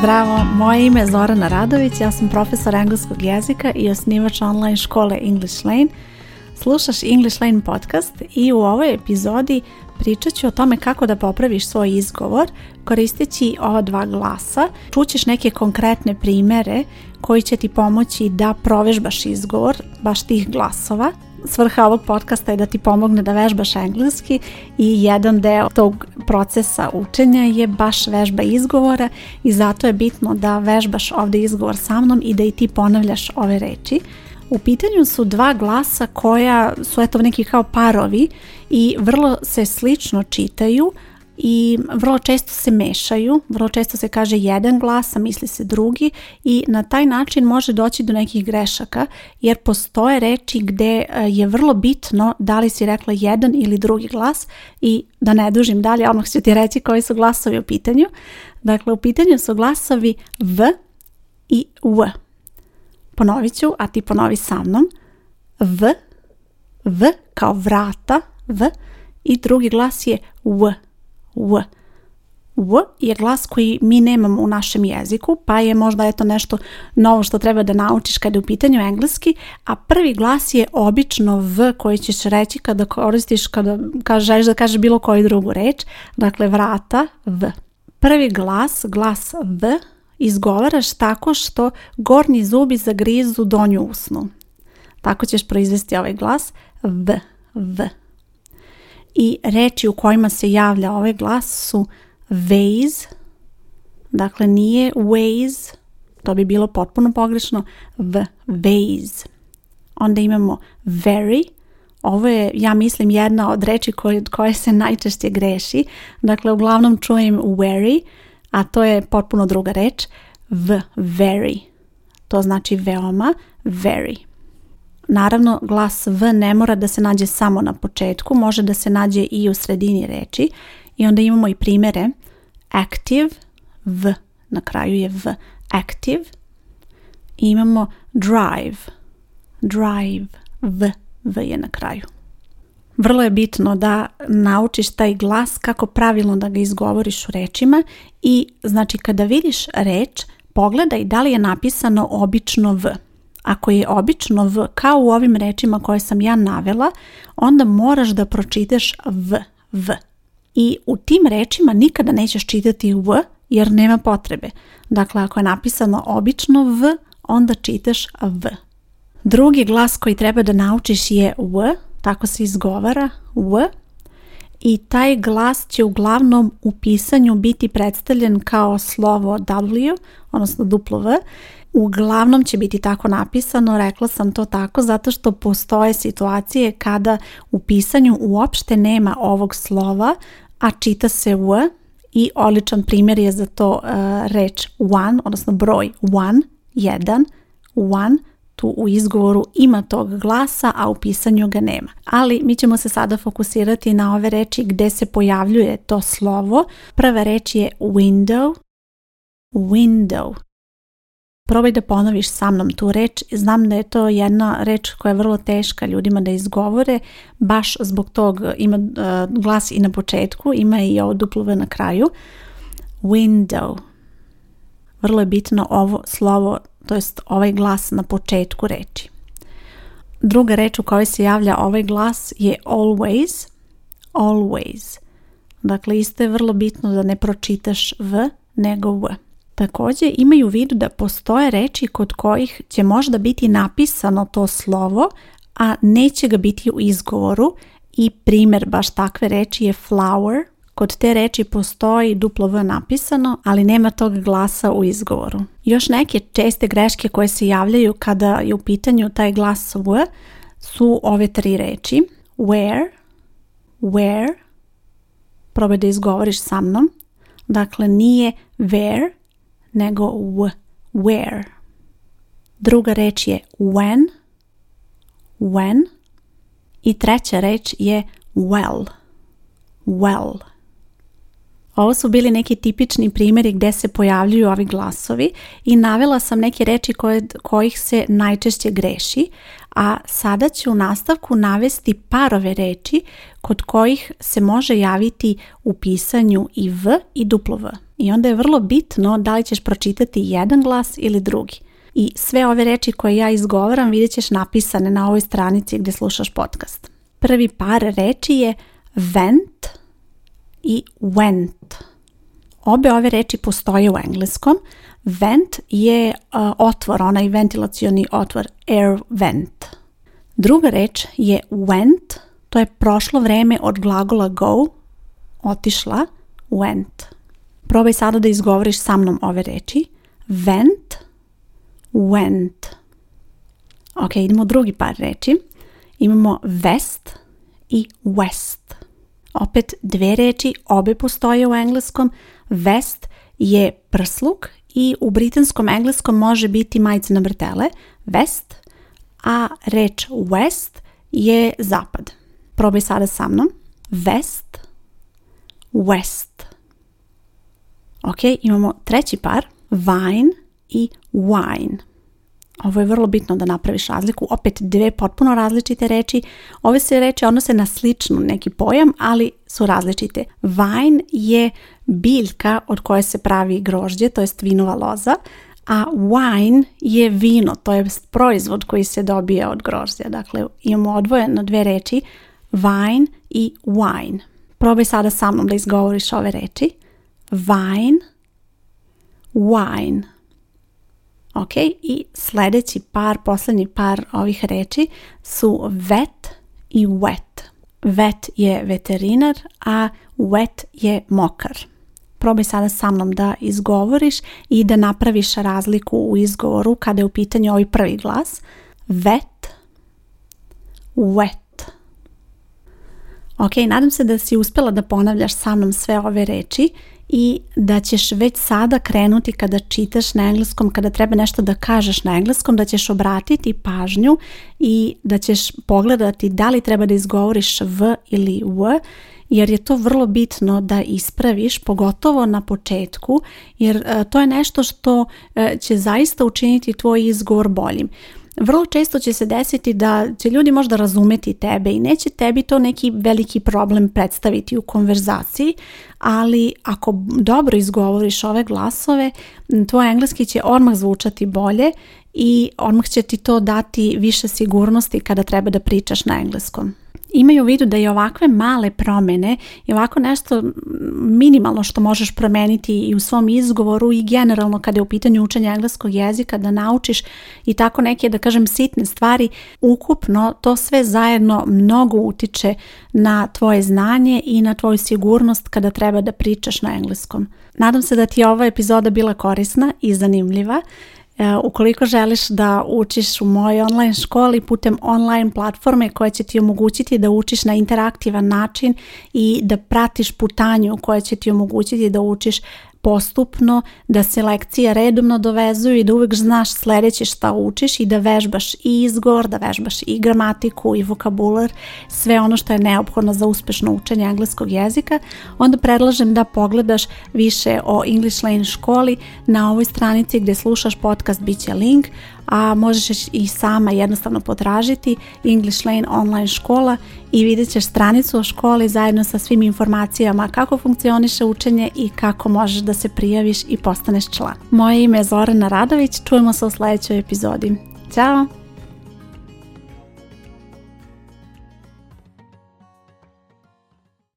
Zdravo, moje ime je Zorana Radović, ja sam profesor engleskog jezika i osnivač online škole English Lane. Slušaš English Lane podcast i u ovoj epizodi pričat ću o tome kako da popraviš svoj izgovor koristeći ova dva glasa. Čućeš neke konkretne primere koji će ti pomoći da provežbaš izgovor baš tih glasova svrha ovog podcasta je da ti pomogne da vežbaš engleski i jedan deo tog procesa učenja je baš vežba izgovora i zato je bitno da vežbaš ovdje izgovor sa mnom i da i ti ponavljaš ove reči. U pitanju su dva glasa koja su eto neki kao parovi i vrlo se slično čitaju, i vrlo često se mešaju, vrlo često se kaže jedan glas, a misli se drugi i na taj način može doći do nekih grešaka jer postoje reči gde e, je vrlo bitno da li si rekla jedan ili drugi glas i da ne dužim dalje, odmah ću ti reći koji su glasovi u pitanju. Dakle, u pitanju su glasovi V i U. Ponovit ću, a ti ponovi sa mnom. V, V kao vrata, V i drugi glas je U w. V je glas koji mi nemamo u našem jeziku, pa je možda eto nešto novo što treba da naučiš kada je u pitanju engleski, a prvi glas je obično V koji ćeš reći kada koristiš, kada kažeš, želiš da kažeš bilo koju drugu reč, dakle vrata V. Prvi glas, glas V, izgovaraš tako što gornji zubi zagrizu donju usnu. Tako ćeš proizvesti ovaj glas V, V i reči u kojima se javlja ovaj glas su ways, dakle nije ways, to bi bilo potpuno pogrešno, v ways. Onda imamo very, ovo je, ja mislim, jedna od reči koje, koje se najčešće greši. Dakle, uglavnom čujem very, a to je potpuno druga reč. V, very. To znači veoma, very. Naravno, glas V ne mora da se nađe samo na početku, može da se nađe i u sredini reči i onda imamo i primere active, V, na kraju je V, active i imamo drive, drive, V, V je na kraju. Vrlo je bitno da naučiš taj glas kako pravilno da ga izgovoriš u rečima i znači kada vidiš reč pogledaj da li je napisano obično V. Ako je obično v kao u ovim rečima koje sam ja navela, onda moraš da pročitaš v, v. I u tim rečima nikada nećeš čitati v jer nema potrebe. Dakle, ako je napisano obično v, onda čitaš v. Drugi glas koji treba da naučiš je w, tako se izgovara V i taj glas će uglavnom u pisanju biti predstavljen kao slovo W, odnosno duplo V. Uglavnom će biti tako napisano, rekla sam to tako, zato što postoje situacije kada u pisanju uopšte nema ovog slova, a čita se W i odličan primjer je za to uh, reč one, odnosno broj one, jedan, one, u izgovoru ima tog glasa, a u pisanju ga nema. Ali mi ćemo se sada fokusirati na ove reči gdje se pojavljuje to slovo. Prva reč je window, window. Probaj da ponoviš sa mnom tu reč. Znam da je to jedna reč koja je vrlo teška ljudima da izgovore, baš zbog tog ima e, glas i na početku, ima i ovo na kraju. Window. Vrlo je bitno ovo slovo to jest ovaj glas na početku reči. Druga reč u kojoj se javlja ovaj glas je always, always. Dakle, isto je vrlo bitno da ne pročitaš v nego v. Također imaju u vidu da postoje reči kod kojih će možda biti napisano to slovo, a neće ga biti u izgovoru i primjer baš takve reči je flower, Kod te reči postoji duplo V napisano, ali nema tog glasa u izgovoru. Još neke česte greške koje se javljaju kada je u pitanju taj glas V su ove tri reči. Where, where, probaj da izgovoriš sa mnom. Dakle, nije where, nego w, where. Druga reč je when, when. I treća reč je well, well. Ovo su bili neki tipični primjeri gdje se pojavljuju ovi glasovi i navela sam neke reči koje, kojih se najčešće greši, a sada ću u nastavku navesti parove reči kod kojih se može javiti u pisanju i v i duplo v. I onda je vrlo bitno da li ćeš pročitati jedan glas ili drugi. I sve ove reči koje ja izgovaram vidjet ćeš napisane na ovoj stranici gdje slušaš podcast. Prvi par reči je vent, i went. Obe ove reči postoje u engleskom. Vent je uh, otvor, onaj ventilacioni otvor, air vent. Druga reč je went, to je prošlo vrijeme od glagola go, otišla, went. Probaj sada da izgovoriš sa mnom ove reči. Vent, went. Ok, idemo drugi par reči. Imamo vest i west. Opet dve reči, obe postoje u engleskom. Vest je prsluk i u britanskom engleskom može biti majica na brtele. vest, a reč west je zapad. Probaj sada sa mnom. Vest, west. Ok, imamo treći par, wine i wine. Ovo je vrlo bitno da napraviš razliku. Opet dve potpuno različite reči. Ove se reči odnose na sličnu neki pojam, ali su različite. Vajn je biljka od koje se pravi grožđe, to je vinova loza, a wine je vino, to je proizvod koji se dobije od grožđa. Dakle, imamo odvojeno dve reči, vine i wine. Probaj sada sa mnom da izgovoriš ove reči. Vine, wine. Ok, i sljedeći par, posljednji par ovih reči su vet i wet. Vet je veterinar, a wet je mokar. Probaj sada sa mnom da izgovoriš i da napraviš razliku u izgovoru kada je u pitanju ovaj prvi glas. Vet, wet. Ok, nadam se da si uspjela da ponavljaš sa mnom sve ove reći i da ćeš već sada krenuti kada čitaš na engleskom, kada treba nešto da kažeš na engleskom, da ćeš obratiti pažnju i da ćeš pogledati da li treba da izgovoriš v ili w, jer je to vrlo bitno da ispraviš, pogotovo na početku, jer e, to je nešto što e, će zaista učiniti tvoj izgovor boljim vrlo često će se desiti da će ljudi možda razumeti tebe i neće tebi to neki veliki problem predstaviti u konverzaciji, ali ako dobro izgovoriš ove glasove, tvoj engleski će odmah zvučati bolje i odmah će ti to dati više sigurnosti kada treba da pričaš na engleskom imaju u vidu da i ovakve male promjene i ovako nešto minimalno što možeš promijeniti i u svom izgovoru i generalno kada je u pitanju učenja engleskog jezika da naučiš i tako neke da kažem sitne stvari, ukupno to sve zajedno mnogo utiče na tvoje znanje i na tvoju sigurnost kada treba da pričaš na engleskom. Nadam se da ti je ova epizoda bila korisna i zanimljiva. E, ukoliko želiš da učiš u mojoj online školi putem online platforme koja će ti omogućiti da učiš na interaktivan način i da pratiš putanju koja će ti omogućiti da učiš postupno, da se lekcije redovno dovezuju i da uvijek znaš sljedeće šta učiš i da vežbaš i izgor, da vežbaš i gramatiku i vokabular, sve ono što je neophodno za uspešno učenje engleskog jezika, onda predlažem da pogledaš više o English Lane školi na ovoj stranici gdje slušaš podcast bit će link, a možeš i sama jednostavno potražiti English Lane online škola i vidjet ćeš stranicu o školi zajedno sa svim informacijama kako funkcioniše učenje i kako možeš da se prijaviš i postaneš član. Moje ime je Zorana Radović, čujemo se u sljedećoj epizodi. Ćao!